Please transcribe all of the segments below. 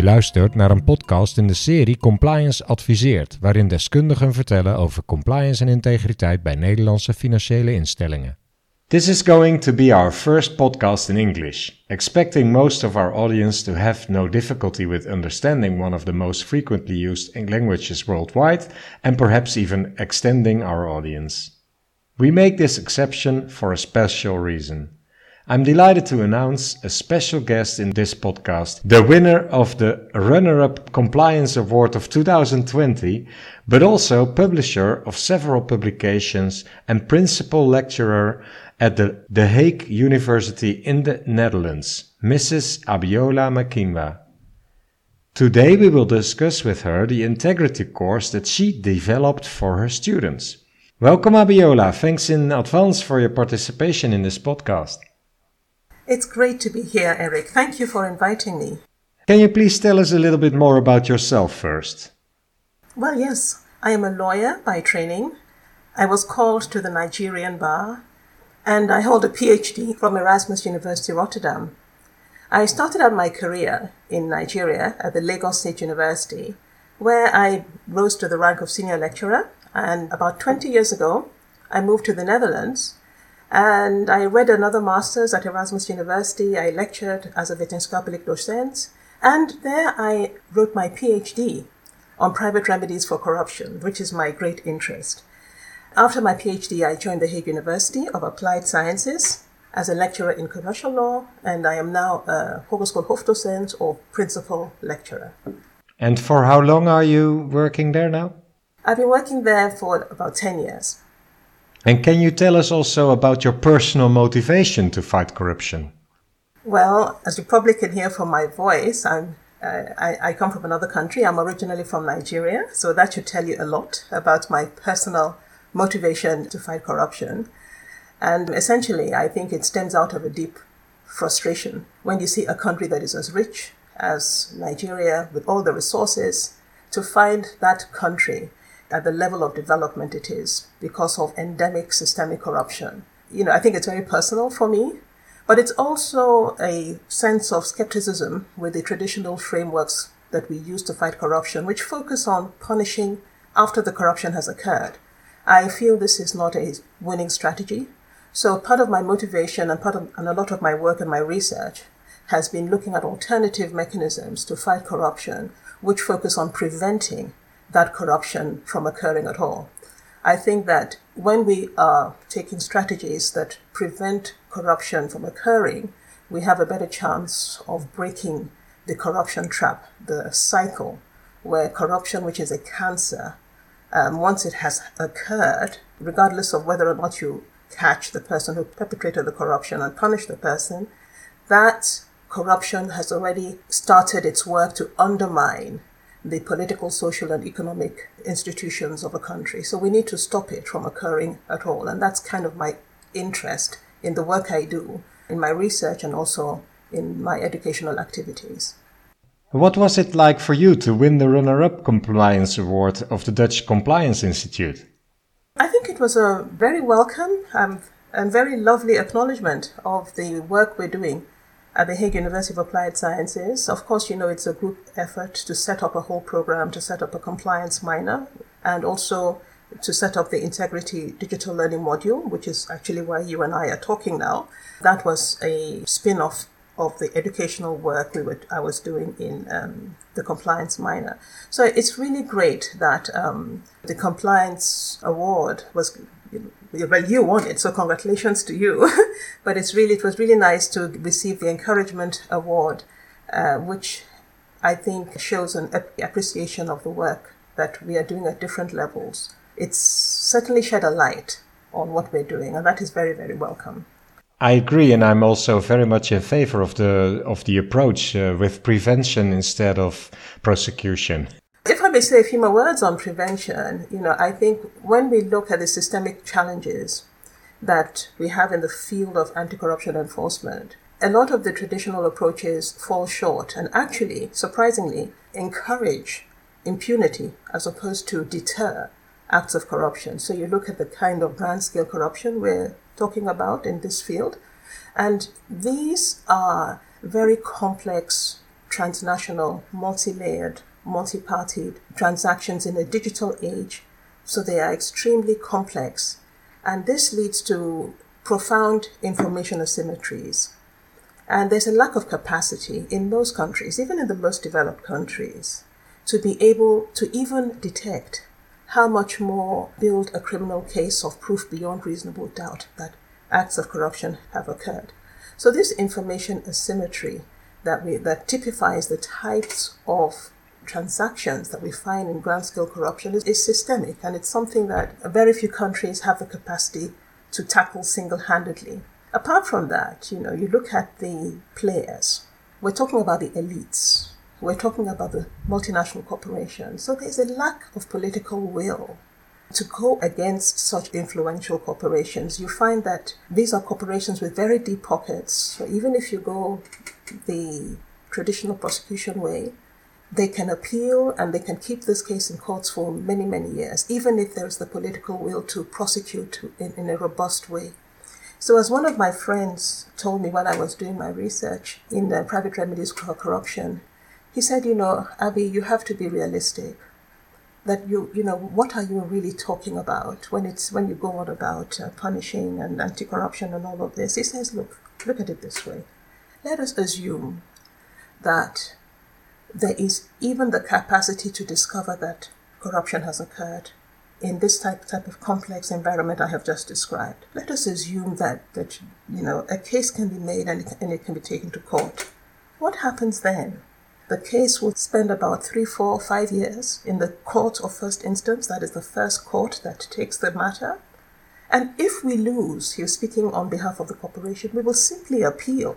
Je luistert naar een podcast in de serie Compliance Adviseert, waarin deskundigen vertellen over compliance en integriteit bij Nederlandse financiële instellingen. This is going to be our first podcast in English, expecting most of our audience to have no difficulty with understanding one of the most frequently used languages worldwide and perhaps even extending our audience. We make this exception for a special reason. I'm delighted to announce a special guest in this podcast, the winner of the Runner Up Compliance Award of 2020, but also publisher of several publications and principal lecturer at the The Hague University in the Netherlands, Mrs. Abiola Makinwa. Today we will discuss with her the integrity course that she developed for her students. Welcome Abiola, thanks in advance for your participation in this podcast. It's great to be here, Eric. Thank you for inviting me. Can you please tell us a little bit more about yourself first? Well, yes, I am a lawyer by training. I was called to the Nigerian bar, and I hold a PhD from Erasmus University Rotterdam. I started out my career in Nigeria at the Lagos State University, where I rose to the rank of senior lecturer. And about 20 years ago, I moved to the Netherlands and I read another master's at Erasmus University. I lectured as a wetenschappelijk docent. And there I wrote my PhD on private remedies for corruption, which is my great interest. After my PhD, I joined the Hague University of Applied Sciences as a lecturer in commercial law, and I am now a Hogeschool or principal lecturer. And for how long are you working there now? I've been working there for about 10 years. And can you tell us also about your personal motivation to fight corruption? Well, as you probably can hear from my voice, I'm, uh, I, I come from another country. I'm originally from Nigeria, so that should tell you a lot about my personal motivation to fight corruption. And essentially, I think it stems out of a deep frustration when you see a country that is as rich as Nigeria with all the resources to find that country at the level of development it is because of endemic systemic corruption. You know, I think it's very personal for me, but it's also a sense of skepticism with the traditional frameworks that we use to fight corruption, which focus on punishing after the corruption has occurred. I feel this is not a winning strategy. So part of my motivation and part of and a lot of my work and my research has been looking at alternative mechanisms to fight corruption, which focus on preventing that corruption from occurring at all. I think that when we are taking strategies that prevent corruption from occurring, we have a better chance of breaking the corruption trap, the cycle where corruption, which is a cancer, um, once it has occurred, regardless of whether or not you catch the person who perpetrated the corruption and punish the person, that corruption has already started its work to undermine the political, social, and economic institutions of a country. So we need to stop it from occurring at all. And that's kind of my interest in the work I do, in my research, and also in my educational activities. What was it like for you to win the runner up compliance award of the Dutch Compliance Institute? I think it was a very welcome um, and very lovely acknowledgement of the work we're doing at the Hague University of Applied Sciences. Of course, you know, it's a group effort to set up a whole program, to set up a compliance minor, and also to set up the integrity digital learning module, which is actually why you and I are talking now. That was a spin off of the educational work we were, I was doing in um, the compliance minor. So it's really great that um, the compliance award was well, you won it, so congratulations to you. but it's really, it was really nice to receive the encouragement award, uh, which I think shows an appreciation of the work that we are doing at different levels. It's certainly shed a light on what we're doing, and that is very, very welcome. I agree, and I'm also very much in favor of the of the approach uh, with prevention instead of prosecution. I may say a few more words on prevention, you know, I think when we look at the systemic challenges that we have in the field of anti-corruption enforcement, a lot of the traditional approaches fall short and actually, surprisingly, encourage impunity as opposed to deter acts of corruption. So you look at the kind of grand scale corruption we're talking about in this field, and these are very complex transnational, multi layered, multi partied transactions in a digital age. So they are extremely complex. And this leads to profound information asymmetries. And there's a lack of capacity in most countries, even in the most developed countries, to be able to even detect how much more build a criminal case of proof beyond reasonable doubt that acts of corruption have occurred. So this information asymmetry that we that typifies the types of transactions that we find in grand scale corruption is, is systemic and it's something that very few countries have the capacity to tackle single handedly. Apart from that, you know, you look at the players. We're talking about the elites. We're talking about the multinational corporations. So there's a lack of political will to go against such influential corporations. You find that these are corporations with very deep pockets. So even if you go the traditional prosecution way, they can appeal and they can keep this case in courts for many, many years, even if there's the political will to prosecute in, in a robust way. So, as one of my friends told me when I was doing my research in the private remedies for corruption, he said, you know, Abby, you have to be realistic. That you, you know, what are you really talking about when it's when you go on about uh, punishing and anti-corruption and all of this? He says, look, look at it this way. Let us assume that there is even the capacity to discover that corruption has occurred in this type type of complex environment I have just described. Let us assume that that you know a case can be made and it, and it can be taken to court. What happens then? The case will spend about three, four, five years in the court of first instance. That is the first court that takes the matter. And if we lose, he's speaking on behalf of the corporation, we will simply appeal.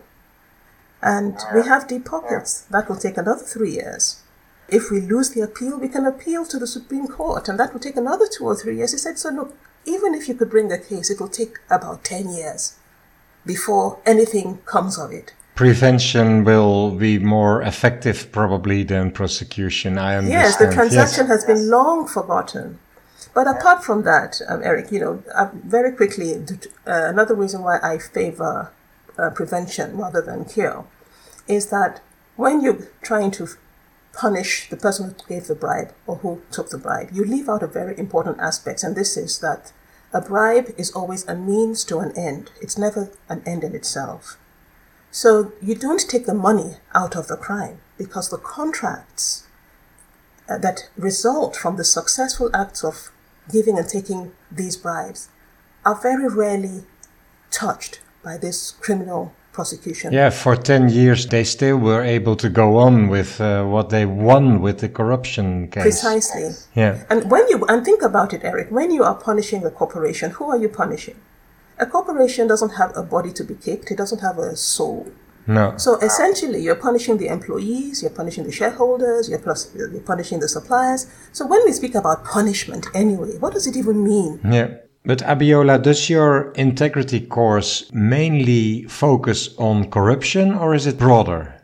And we have deep pockets. That will take another three years. If we lose the appeal, we can appeal to the Supreme Court, and that will take another two or three years. He said, So look, even if you could bring a case, it will take about 10 years before anything comes of it. Prevention will be more effective, probably, than prosecution. I understand. Yes, the transaction yes. has been long forgotten. But apart from that, um, Eric, you know, uh, very quickly, uh, another reason why I favor uh, prevention rather than cure is that when you're trying to punish the person who gave the bribe or who took the bribe. You leave out a very important aspect, and this is that a bribe is always a means to an end, it's never an end in itself. So you don't take the money out of the crime because the contracts uh, that result from the successful acts of giving and taking these bribes are very rarely touched by this criminal prosecution. Yeah, for 10 years they still were able to go on with uh, what they won with the corruption case. Precisely. Yeah. And when you and think about it, Eric, when you are punishing a corporation, who are you punishing? A corporation doesn't have a body to be kicked, it doesn't have a soul. No. So essentially, you're punishing the employees, you're punishing the shareholders, you're, plus, you're punishing the suppliers. So when we speak about punishment anyway, what does it even mean? Yeah. But Abiola, does your integrity course mainly focus on corruption or is it broader?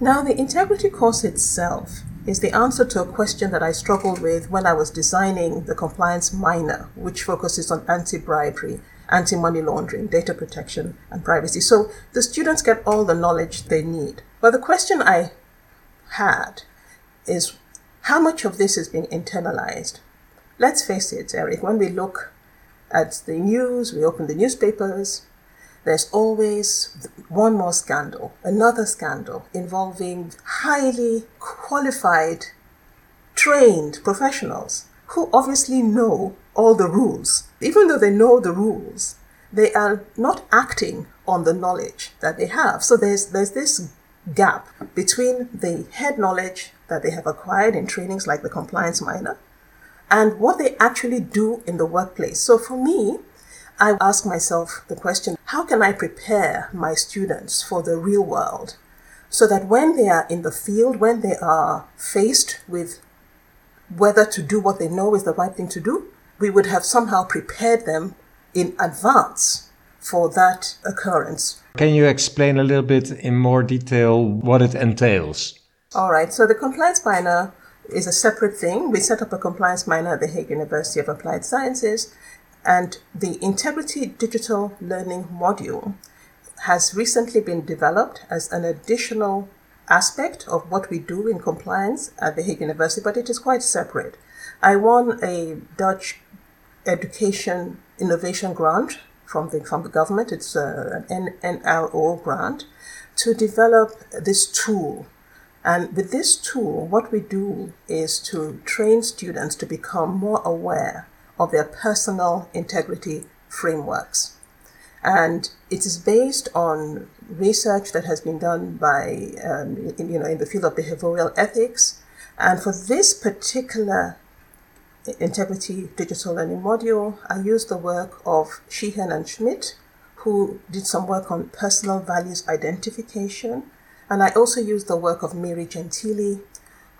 Now, the integrity course itself is the answer to a question that I struggled with when I was designing the compliance minor, which focuses on anti bribery, anti money laundering, data protection, and privacy. So the students get all the knowledge they need. But the question I had is how much of this is being internalized? Let's face it, Eric, when we look at the news, we open the newspapers, there's always one more scandal, another scandal involving highly qualified, trained professionals who obviously know all the rules. Even though they know the rules, they are not acting on the knowledge that they have. So there's, there's this gap between the head knowledge that they have acquired in trainings like the compliance minor and what they actually do in the workplace. So for me, I ask myself the question how can I prepare my students for the real world so that when they are in the field, when they are faced with whether to do what they know is the right thing to do, we would have somehow prepared them in advance for that occurrence. Can you explain a little bit in more detail what it entails? All right, so the compliance minor is a separate thing. We set up a compliance minor at the Hague University of Applied Sciences, and the Integrity Digital Learning module has recently been developed as an additional aspect of what we do in compliance at the Hague University, but it is quite separate. I won a Dutch education innovation grant from the from the government. It's uh, an NLO grant to develop this tool. And with this tool, what we do is to train students to become more aware of their personal integrity frameworks. And it is based on research that has been done by, um, in, you know, in the field of behavioral ethics. And for this particular integrity digital learning module, I used the work of Sheehan and Schmidt, who did some work on personal values identification. And I also use the work of Mary Gentile,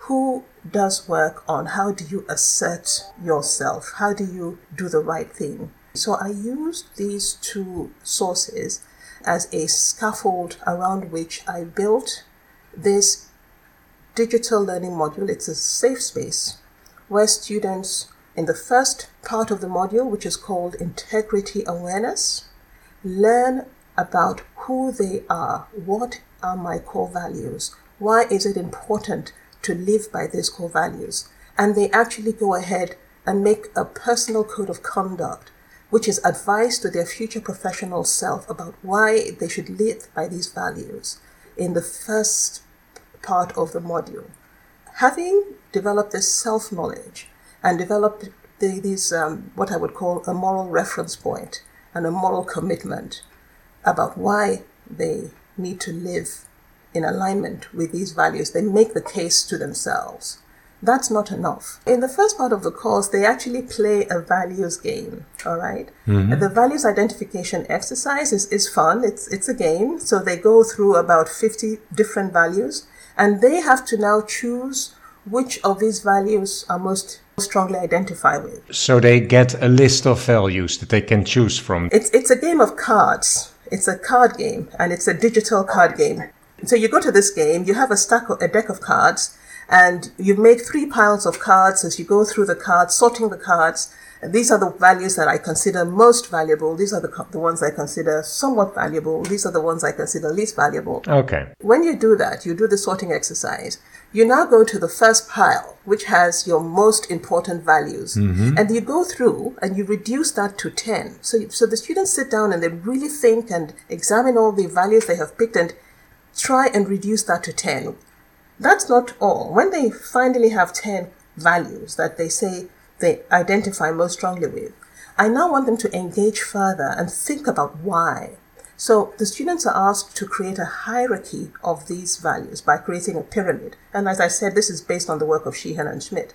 who does work on how do you assert yourself? How do you do the right thing? So I used these two sources as a scaffold around which I built this digital learning module. It's a safe space where students, in the first part of the module, which is called Integrity Awareness, learn about who they are, what are my core values, why is it important to live by these core values, and they actually go ahead and make a personal code of conduct which is advice to their future professional self about why they should live by these values in the first part of the module. Having developed this self knowledge and developed the, these, um, what I would call a moral reference point and a moral commitment about why they need to live in alignment with these values, they make the case to themselves that's not enough. In the first part of the course, they actually play a values game. All right? mm-hmm. The values identification exercise is, is fun. It's, it's a game. So they go through about 50 different values and they have to now choose which of these values are most strongly identified with. So they get a list of values that they can choose from. It's, it's a game of cards. It's a card game and it's a digital card game. So you go to this game, you have a stack of, a deck of cards and you make three piles of cards as you go through the cards, sorting the cards. And these are the values that I consider most valuable. These are the, the ones I consider somewhat valuable. These are the ones I consider least valuable. Okay. When you do that, you do the sorting exercise. You now go to the first pile, which has your most important values. Mm-hmm. And you go through and you reduce that to 10. So, so the students sit down and they really think and examine all the values they have picked and try and reduce that to 10 that's not all. When they finally have 10 values that they say they identify most strongly with, I now want them to engage further and think about why. So the students are asked to create a hierarchy of these values by creating a pyramid. And as I said, this is based on the work of Sheehan and Schmidt.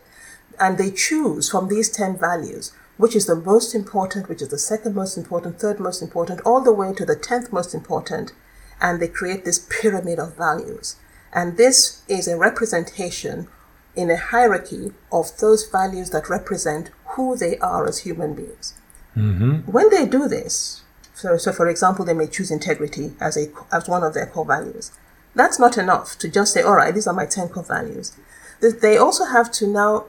And they choose from these 10 values which is the most important, which is the second most important, third most important, all the way to the 10th most important. And they create this pyramid of values. And this is a representation in a hierarchy of those values that represent who they are as human beings. Mm-hmm. When they do this, so, so for example, they may choose integrity as, a, as one of their core values. That's not enough to just say, all right, these are my 10 core values. They also have to now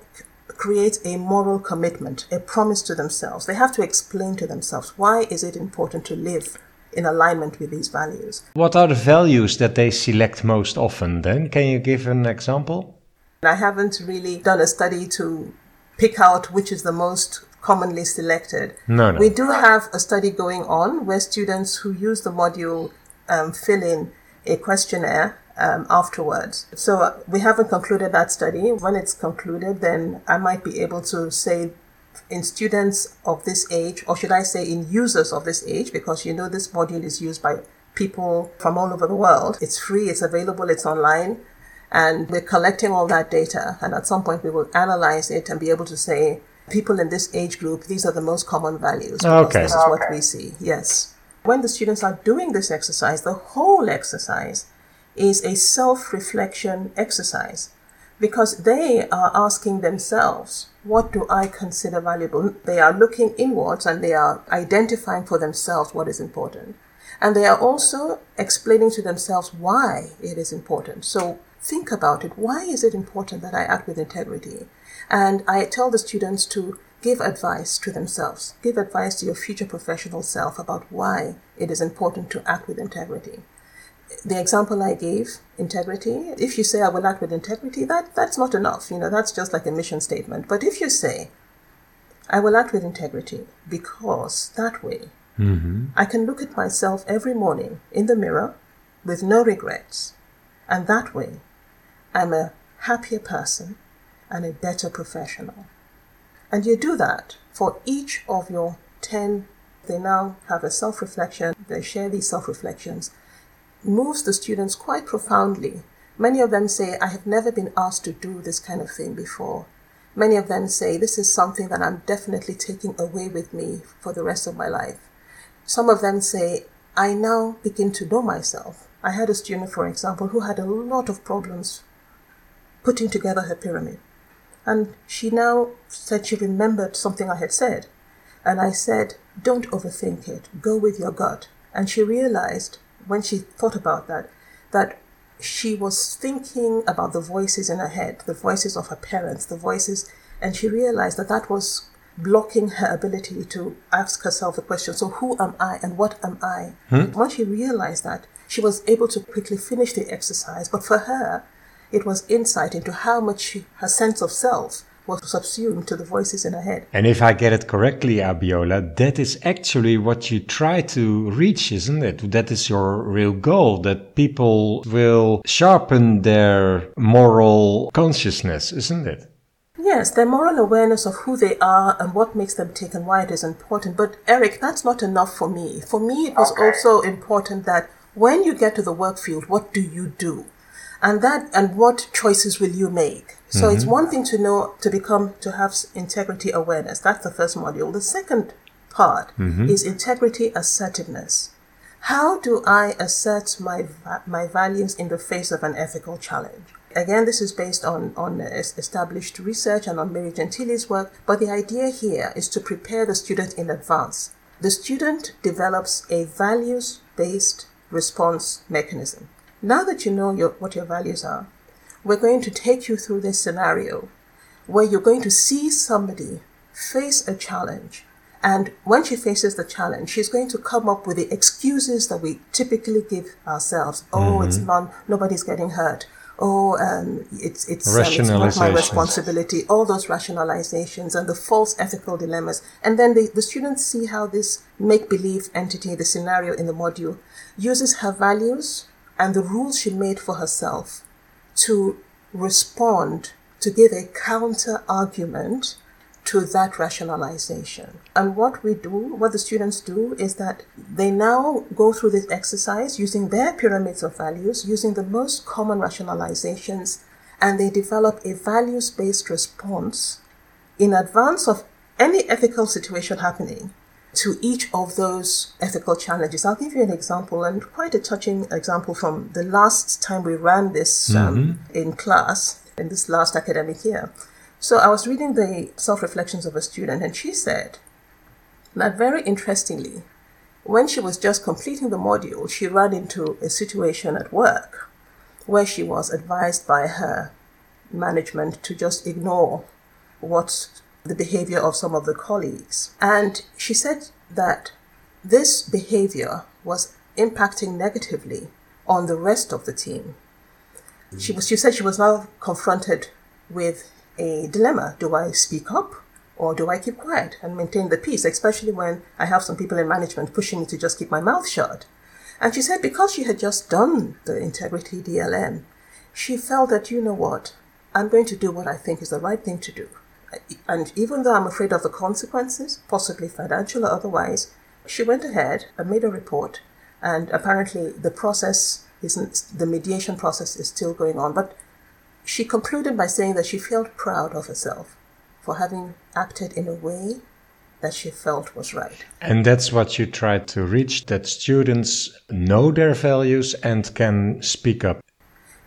create a moral commitment, a promise to themselves. They have to explain to themselves why is it important to live in alignment with these values. What are the values that they select most often then? Can you give an example? I haven't really done a study to pick out which is the most commonly selected. No, no. We do have a study going on where students who use the module um, fill in a questionnaire um, afterwards. So uh, we haven't concluded that study. When it's concluded, then I might be able to say in students of this age, or should I say in users of this age, because you know this module is used by people from all over the world. It's free, it's available, it's online, and we're collecting all that data. And at some point, we will analyze it and be able to say, people in this age group, these are the most common values. Okay. This is okay. what we see. Yes. When the students are doing this exercise, the whole exercise is a self reflection exercise because they are asking themselves, what do I consider valuable? They are looking inwards and they are identifying for themselves what is important. And they are also explaining to themselves why it is important. So think about it. Why is it important that I act with integrity? And I tell the students to give advice to themselves. Give advice to your future professional self about why it is important to act with integrity. the example I gave, integrity, if you say I will act with integrity, that, that's not enough. You know, that's just like a mission statement. But if you say, I will act with integrity because that way Mm-hmm. I can look at myself every morning in the mirror with no regrets. And that way, I'm a happier person and a better professional. And you do that for each of your 10, they now have a self reflection, they share these self reflections, moves the students quite profoundly. Many of them say, I have never been asked to do this kind of thing before. Many of them say, This is something that I'm definitely taking away with me for the rest of my life. Some of them say, I now begin to know myself. I had a student, for example, who had a lot of problems putting together her pyramid. And she now said she remembered something I had said. And I said, Don't overthink it, go with your gut. And she realized when she thought about that, that she was thinking about the voices in her head, the voices of her parents, the voices, and she realized that that was blocking her ability to ask herself the question so who am i and what am i hmm? once she realized that she was able to quickly finish the exercise but for her it was insight into how much she, her sense of self was subsumed to the voices in her head And if I get it correctly, Abiola, that is actually what you try to reach, isn't it? That is your real goal, that people will sharpen their moral consciousness, isn't it? Yes, their moral awareness of who they are and what makes them tick and why it is important. But Eric, that's not enough for me. For me, it was Okay. also important that when you get to the work field, what do you do? And that, and what choices will you make? So it's mm-hmm. one thing to know, to become, to have integrity awareness. That's the first module. The second part mm-hmm. is integrity assertiveness. How do I assert my, my values in the face of an ethical challenge? Again, this is based on, on established research and on Mary Gentile's work, but the idea here is to prepare the student in advance. The student develops a values based response mechanism. Now that you know your, what your values are, we're going to take you through this scenario where you're going to see somebody face a challenge. And when she faces the challenge, she's going to come up with the excuses that we typically give ourselves. Oh, it's non, nobody's getting hurt. Oh, um, it's it's, um, it's not my responsibility. All those rationalizations and the false ethical dilemmas, and then the, the students see how this make-believe entity, the scenario in the module, uses her values and the rules she made for herself to respond, to give a counter argument to that rationalization. And what we do, what the students do, is that they now go through this exercise using their pyramids of values, using the most common rationalizations, and they develop a values based response in advance of any ethical situation happening to each of those ethical challenges. I'll give you an example, and quite a touching example from the last time we ran this um, in class, in this last academic year. So I was reading the self reflections of a student, and she said that very interestingly, when she was just completing the module, she ran into a situation at work where she was advised by her management to just ignore what the behavior of some of the colleagues. And she said that this behavior was impacting negatively on the rest of the team. Mm. She was she said she was now confronted with a dilemma. Do I speak up or do I keep quiet and maintain the peace, especially when I have some people in management pushing me to just keep my mouth shut? And she said because she had just done the integrity DLM, she felt that, you know what, I'm going to do what I think is the right thing to do. And even though I'm afraid of the consequences, possibly financial or otherwise, she went ahead and made a report. And apparently, the process isn't, the mediation process is still going on. But she concluded by saying that she felt proud of herself for having acted in a way that she felt was right. And that's what you try to reach that students know their values and can speak up.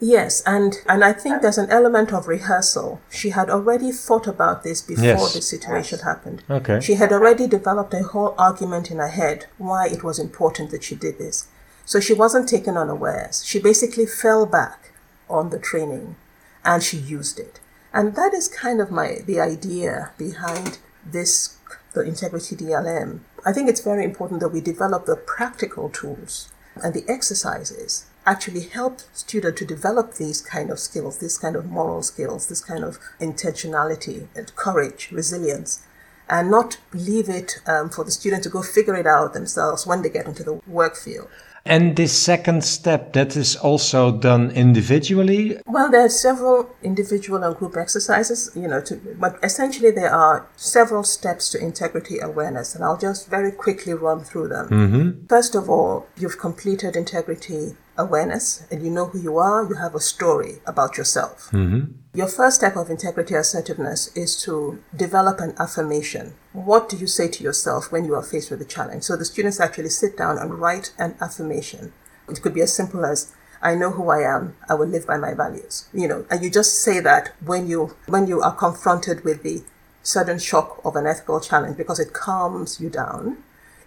Yes, and, and I think there's an element of rehearsal. She had already thought about this before Yes. the situation happened. Okay. She had already developed a whole argument in her head why it was important that she did this. So she wasn't taken unawares. She basically fell back on the training and she used it. And that is kind of my the idea behind this the integrity DLM. I think it's very important that we develop the practical tools and the exercises actually help students to develop these kind of skills, this kind of moral skills, this kind of intentionality and courage, resilience, and not leave it um, for the student to go figure it out themselves when they get into the work field. And this second step, that is also done individually? Well, there are several individual and group exercises, you know, to, but essentially there are several steps to integrity awareness, and I'll just very quickly run through them. Mm-hmm. First of all, you've completed integrity awareness and you know who you are, you have a story about yourself. Mm-hmm. Your first step of integrity assertiveness is to develop an affirmation. What do you say to yourself when you are faced with a challenge? So the students actually sit down and write an affirmation. It could be as simple as I know who I am. I will live by my values. You know, and you just say that when you when you are confronted with the sudden shock of an ethical challenge because it calms you down,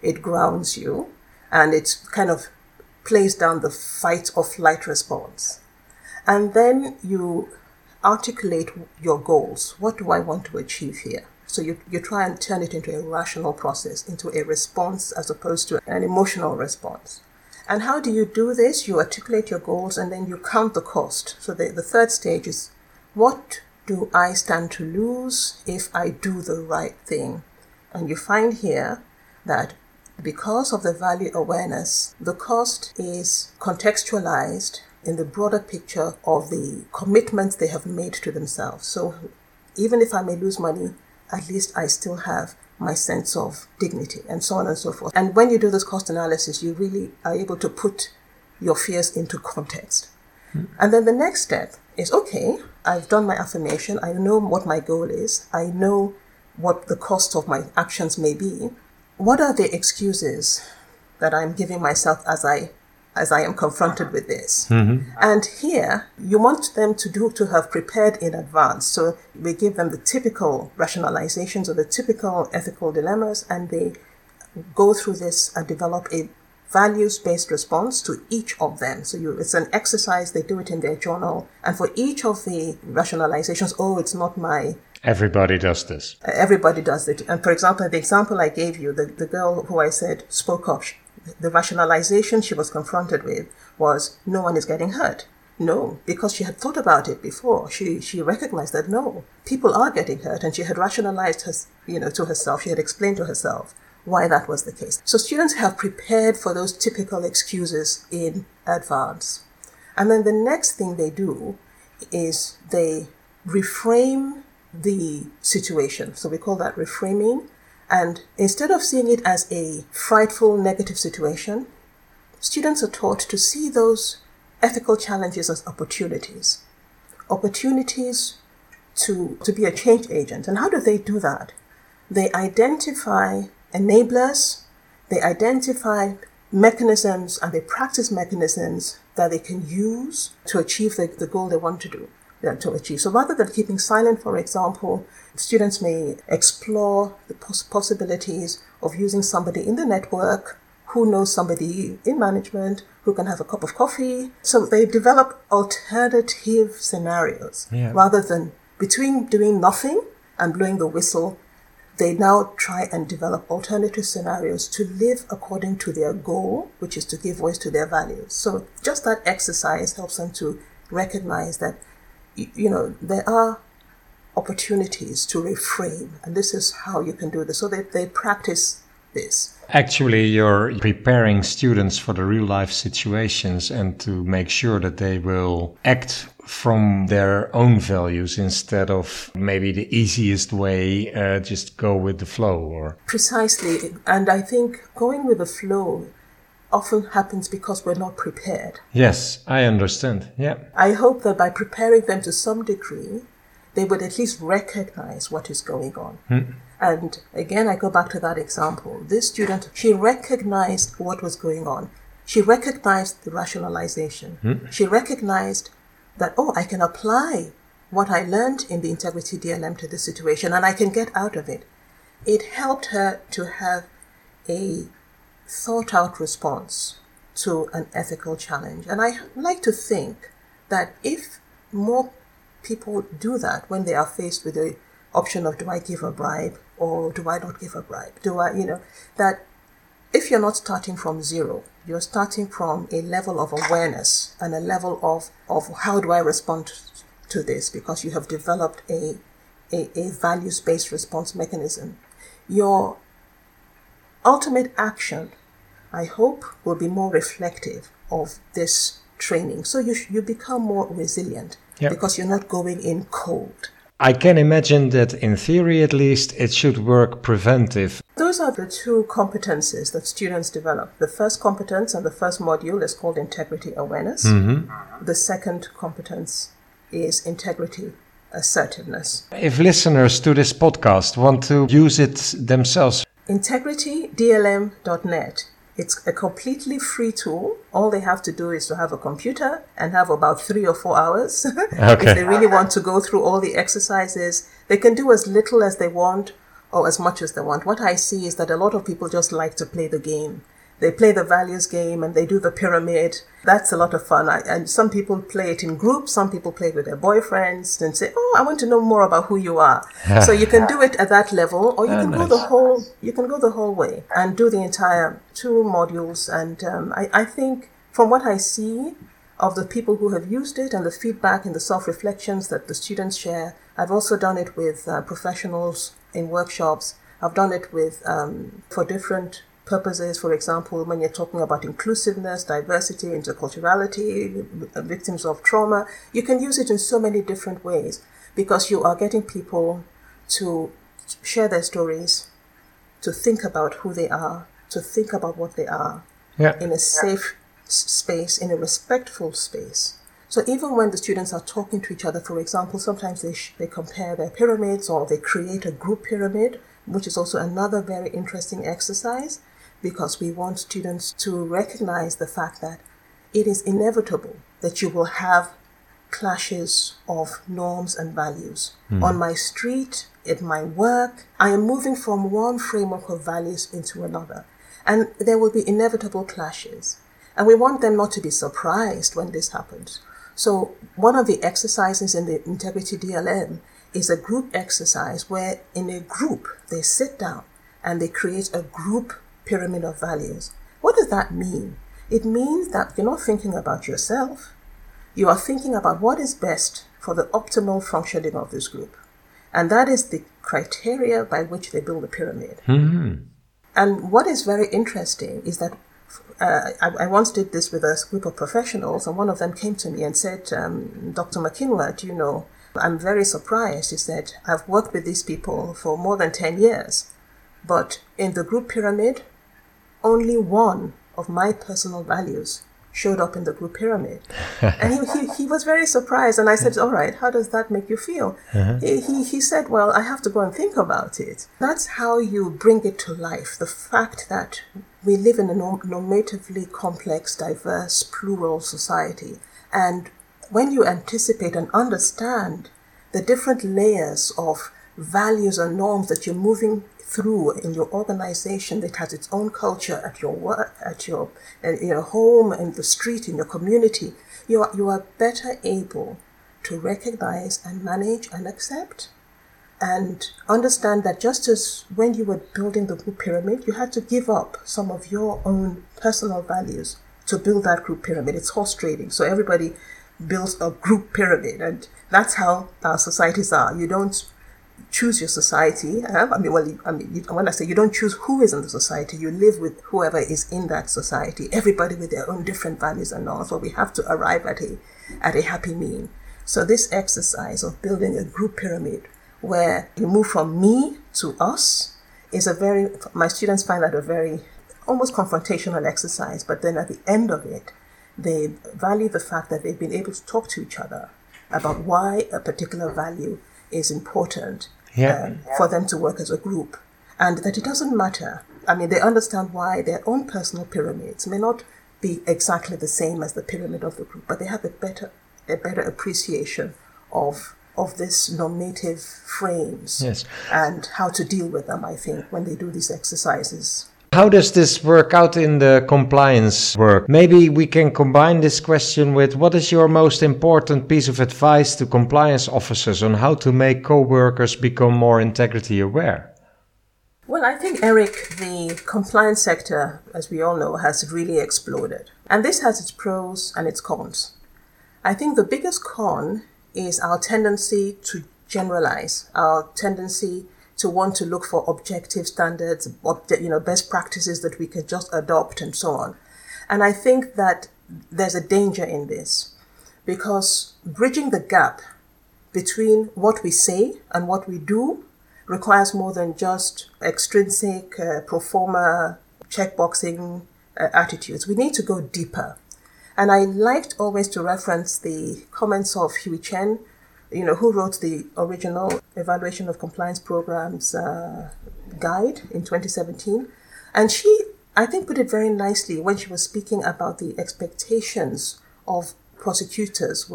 it grounds you, and it kind of plays down the fight or flight response. And then you articulate your goals. What do I want to achieve here? So you, you try and turn it into a rational process, into a response as opposed to an emotional response. And how do you do this? You articulate your goals and then you count the cost. So the, the third stage is what do I stand to lose if I do the right thing? And you find here that because of the value awareness, the cost is contextualized in the broader picture of the commitments they have made to themselves. So even if I may lose money, at least I still have my sense of dignity and so on and so forth. And when you do this cost analysis, you really are able to put your fears into context. Mm. And then the next step is okay, I've done my affirmation, I know what my goal is, I know what the cost of my actions may be. What are the excuses that I'm giving myself as I as I am confronted with this. Mm-hmm. And here, you want them to do to have prepared in advance. So we give them the typical rationalizations or the typical ethical dilemmas, and they go through this and develop a values-based response to each of them. So you, it's an exercise. They do it in their journal, and for each of the rationalizations, oh, it's not my Everybody does this. Everybody does it. And for example, the example I gave you, the, the girl who I said spoke up, the rationalization she was confronted with was no one is getting hurt. No, because she had thought about it before. She she recognized that no, people are getting hurt, and she had rationalized her, you know, to herself. She had explained to herself why that was the case. So students have prepared for those typical excuses in advance, and then the next thing they do is they reframe the situation. So we call that reframing. And instead of seeing it as a frightful negative situation, students are taught to see those ethical challenges as opportunities. Opportunities to, to be a change agent. And how do they do that? They identify enablers, they identify mechanisms, and they practice mechanisms that they can use to achieve the, the goal they want to do to achieve. So rather than keeping silent, for example, students may explore the poss- possibilities of using somebody in the network who knows somebody in management who can have a cup of coffee. So they develop alternative scenarios yeah. rather than between doing nothing and blowing the whistle. They now try and develop alternative scenarios to live according to their goal, which is to give voice to their values. So just that exercise helps them to recognize that you know, there are opportunities to reframe, and this is how you can do this. So they, they practice this. Actually, you're preparing students for the real life situations and to make sure that they will act from their own values instead of maybe the easiest way, uh, just go with the flow or. Precisely. And I think going with the flow often happens because we're not prepared. Yes, I understand. Yeah. I hope that by preparing them to some degree, they would at least recognize what is going on. Hmm. And again, I go back to that example. This student, she recognized what was going on. She recognized the rationalization. Hmm. She recognized that, oh, I can apply what I learned in the integrity DLM to this situation and I can get out of it. It helped her to have a thought out response to an ethical challenge. And I like to think that if more people do that when they are faced with the option of do I give a bribe or do I not give a bribe? Do I, you know, that if you're not starting from zero, you're starting from a level of awareness and a level of, of how do I respond to this because you have developed a, a, a values based response mechanism. Your ultimate action, I hope, will be more reflective of this training. So you, you become more resilient yep. because you're not going in cold. I can imagine that in theory at least it should work preventive. Those are the two competences that students develop. The first competence and the first module is called integrity awareness. Mm-hmm. The second competence is integrity assertiveness. If listeners to this podcast want to use it themselves, integritydlm.net it's a completely free tool. All they have to do is to have a computer and have about three or four hours. Okay. if they really want to go through all the exercises, they can do as little as they want or as much as they want. What I see is that a lot of people just like to play the game. They play the values game and they do the pyramid. That's a lot of fun. I, and some people play it in groups. Some people play it with their boyfriends and say, "Oh, I want to know more about who you are." so you can do it at that level, or you can nice. go the whole. You can go the whole way and do the entire two modules. And um, I, I think, from what I see of the people who have used it and the feedback and the self reflections that the students share, I've also done it with uh, professionals in workshops. I've done it with um, for different purposes, for example, when you're talking about inclusiveness, diversity, interculturality, victims of trauma, you can use it in so many different ways because you are getting people to share their stories, to think about who they are, to think about what they are yeah. in a safe space, in a respectful space. So even when the students are talking to each other, for example, sometimes they, sh- they compare their pyramids or they create a group pyramid, which is also another very interesting exercise because we want students to recognize the fact that it is inevitable that you will have clashes of norms and values. Mm. On my street, at my work, I am moving from one framework of values into another. And there will be inevitable clashes. And we want them not to be surprised when this happens. So, one of the exercises in the Integrity DLM is a group exercise where, in a group, they sit down and they create a group pyramid of values. What does that mean? It means that you're not thinking about yourself. You are thinking about what is best for the optimal functioning of this group. And that is the criteria by which they build a pyramid. Mm-hmm. And what is very interesting is that uh, I, I, once did this with a group of professionals, and one of them came to me and said, um, Dr. Makinwa, do you know, I'm very surprised. He said, I've worked with these people for more than 10 years, but in the group pyramid, only one of my personal values showed up in the group pyramid. and he, he, he, was very surprised. And I said, All right, how does that make you feel? Uh-huh. He, he, he said, Well, I have to go and think about it. That's how you bring it to life. The fact that we live in a normatively complex, diverse, plural society. And when you anticipate and understand the different layers of values and norms that you're moving through in your organization that has its own culture at your work, at your, your home, in the street, in your community, you are, you are better able to recognize and manage and accept and understand that just as when you were building the group pyramid, you had to give up some of your own personal values to build that group pyramid. It's horse trading. So everybody builds a group pyramid, and that's how our societies are. You don't choose your society. Uh, I mean, well, I mean, when I say you don't choose who is in the society, you live with whoever is in that society. Everybody with their own different values and norms. So we have to arrive at a at a happy mean. So this exercise of building a group pyramid where you move from me to us is a very my students find that a very almost confrontational exercise. But then at the end of it, they value the fact that they've been able to talk to each other about why a particular value is important yeah. um, for them to work as a group. And that it doesn't matter. I mean, they understand why their own personal pyramids may not be exactly the same as the pyramid of the group, but they have a better, a better appreciation of of this normative frames yes. and how to deal with them, I think, when they do these exercises. How does this work out in the compliance work? Maybe we can combine this question with what is your most important piece of advice to compliance officers on how to make co workers become more integrity aware? Well, I think, Eric, the compliance sector, as we all know, has really exploded. And this has its pros and its cons. I think the biggest con is our tendency to generalize, our tendency to want to look for objective standards, you know, best practices that we can just adopt and so on. And I think that there's a danger in this because bridging the gap between what we say and what we do requires more than just extrinsic uh, pro checkboxing uh, attitudes. We need to go deeper. And I liked always to reference the comments of Hui Chen, you know, who wrote the original evaluation of compliance programs uh, guide in 2017. And she, I think, put it very nicely when she was speaking about the expectations of prosecutors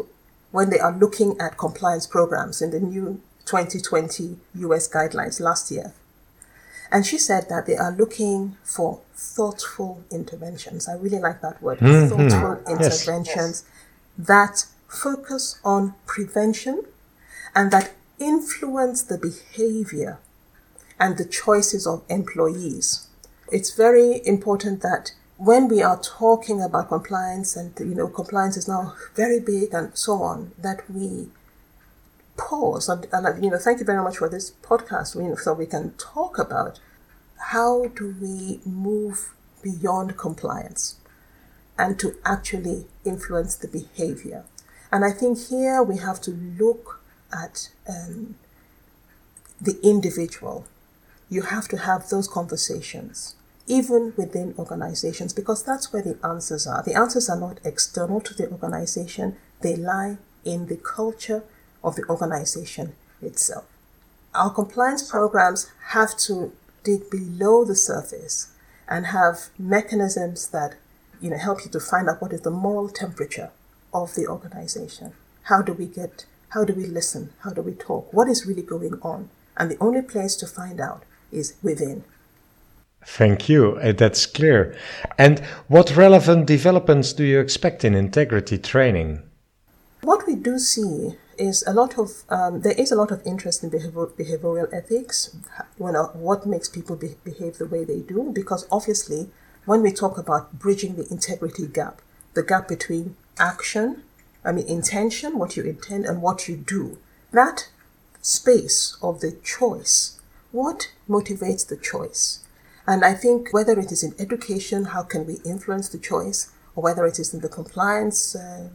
when they are looking at compliance programs in the new 2020 US guidelines last year. And she said that they are looking for thoughtful interventions. I really like that word mm-hmm. thoughtful interventions yes. that focus on prevention and that influence the behavior and the choices of employees. It's very important that when we are talking about compliance and you know compliance is now very big and so on that we pause and, and you know thank you very much for this podcast you know, so we can talk about how do we move beyond compliance and to actually influence the behavior and i think here we have to look at um, the individual. You have to have those conversations even within organizations because that's where the answers are. The answers are not external to the organization. They lie in the culture of the organization itself. Our compliance programs have to dig below the surface and have mechanisms that you know help you to find out what is the moral temperature of the organization. How do we get how do we listen? How do we talk? What is really going on? And the only place to find out is within. Thank you. Uh, that's clear. And what relevant developments do you expect in integrity training? What we do see is a lot of um, there is a lot of interest in behavior, behavioral ethics. You know, what makes people be, behave the way they do? Because obviously, when we talk about bridging the integrity gap, the gap between action, I mean intention, what you intend, and what you do, that space of the choice, what motivates the choice? And I think whether it is in education, how can we influence the choice, or whether it is in the compliance uh,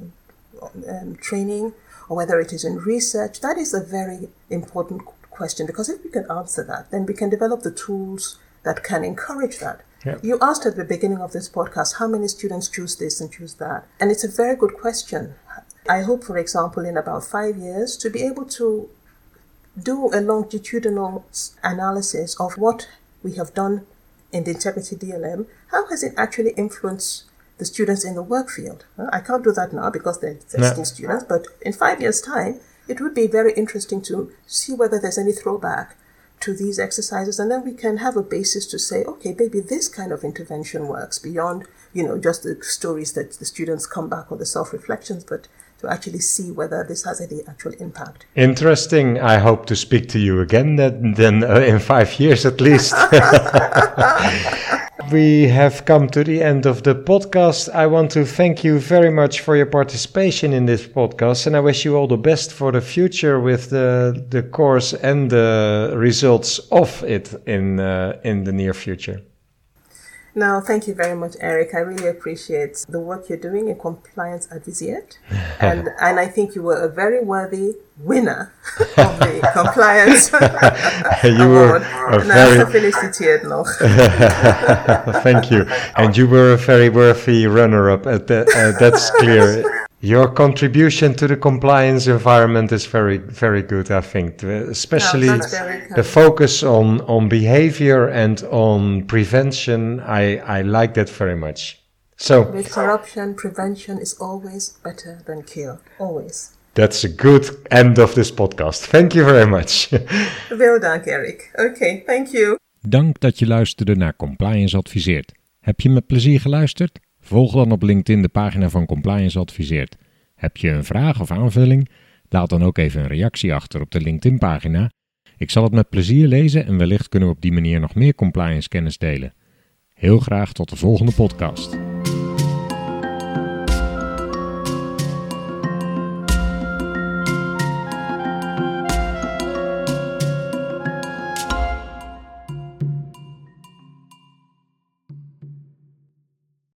um, training, or whether it is in research, that is a very important question because if we can answer that, then we can develop the tools that can encourage that. Yep. You asked at the beginning of this podcast how many students choose this and choose that. And it's a very good question. I hope, for example, in about five years to be able to do a longitudinal analysis of what we have done in the integrity DLM. How has it actually influenced the students in the work field. I can't do that now because they're existing no. students, but in five years' time, it would be very interesting to see whether there's any throwback to these exercises, and then we can have a basis to say, okay, maybe this kind of intervention works beyond, you know, just the stories that the students come back or the self reflections, but to actually see whether this has any actual impact. Interesting. I hope to speak to you again then, then uh, in five years at least. we have come to the end of the podcast. I want to thank you very much for your participation in this podcast, and I wish you all the best for the future with the the course and the results of it in uh, in the near future. Now, thank you very much, Eric. I really appreciate the work you're doing in Compliance Adviseert. and, and I think you were a very worthy winner of the Compliance you. Were a very... yet, no. thank you. And you were a very worthy runner-up. At Uh, that's clear. Your contribution to the compliance environment is very, very good, I think, especially no, the focus on, on behavior and on prevention. I, I like that very much. So, with corruption, prevention is always better than cure. Always. That's a good end of this podcast. Thank you very much. Veel dank, Eric. Okay, thank you. Dank dat je luisterde naar Compliance Adviseert. Heb je met plezier geluisterd? Volg dan op LinkedIn de pagina van Compliance Adviseert. Heb je een vraag of aanvulling? Laat dan ook even een reactie achter op de LinkedIn-pagina. Ik zal het met plezier lezen en wellicht kunnen we op die manier nog meer compliance kennis delen. Heel graag tot de volgende podcast.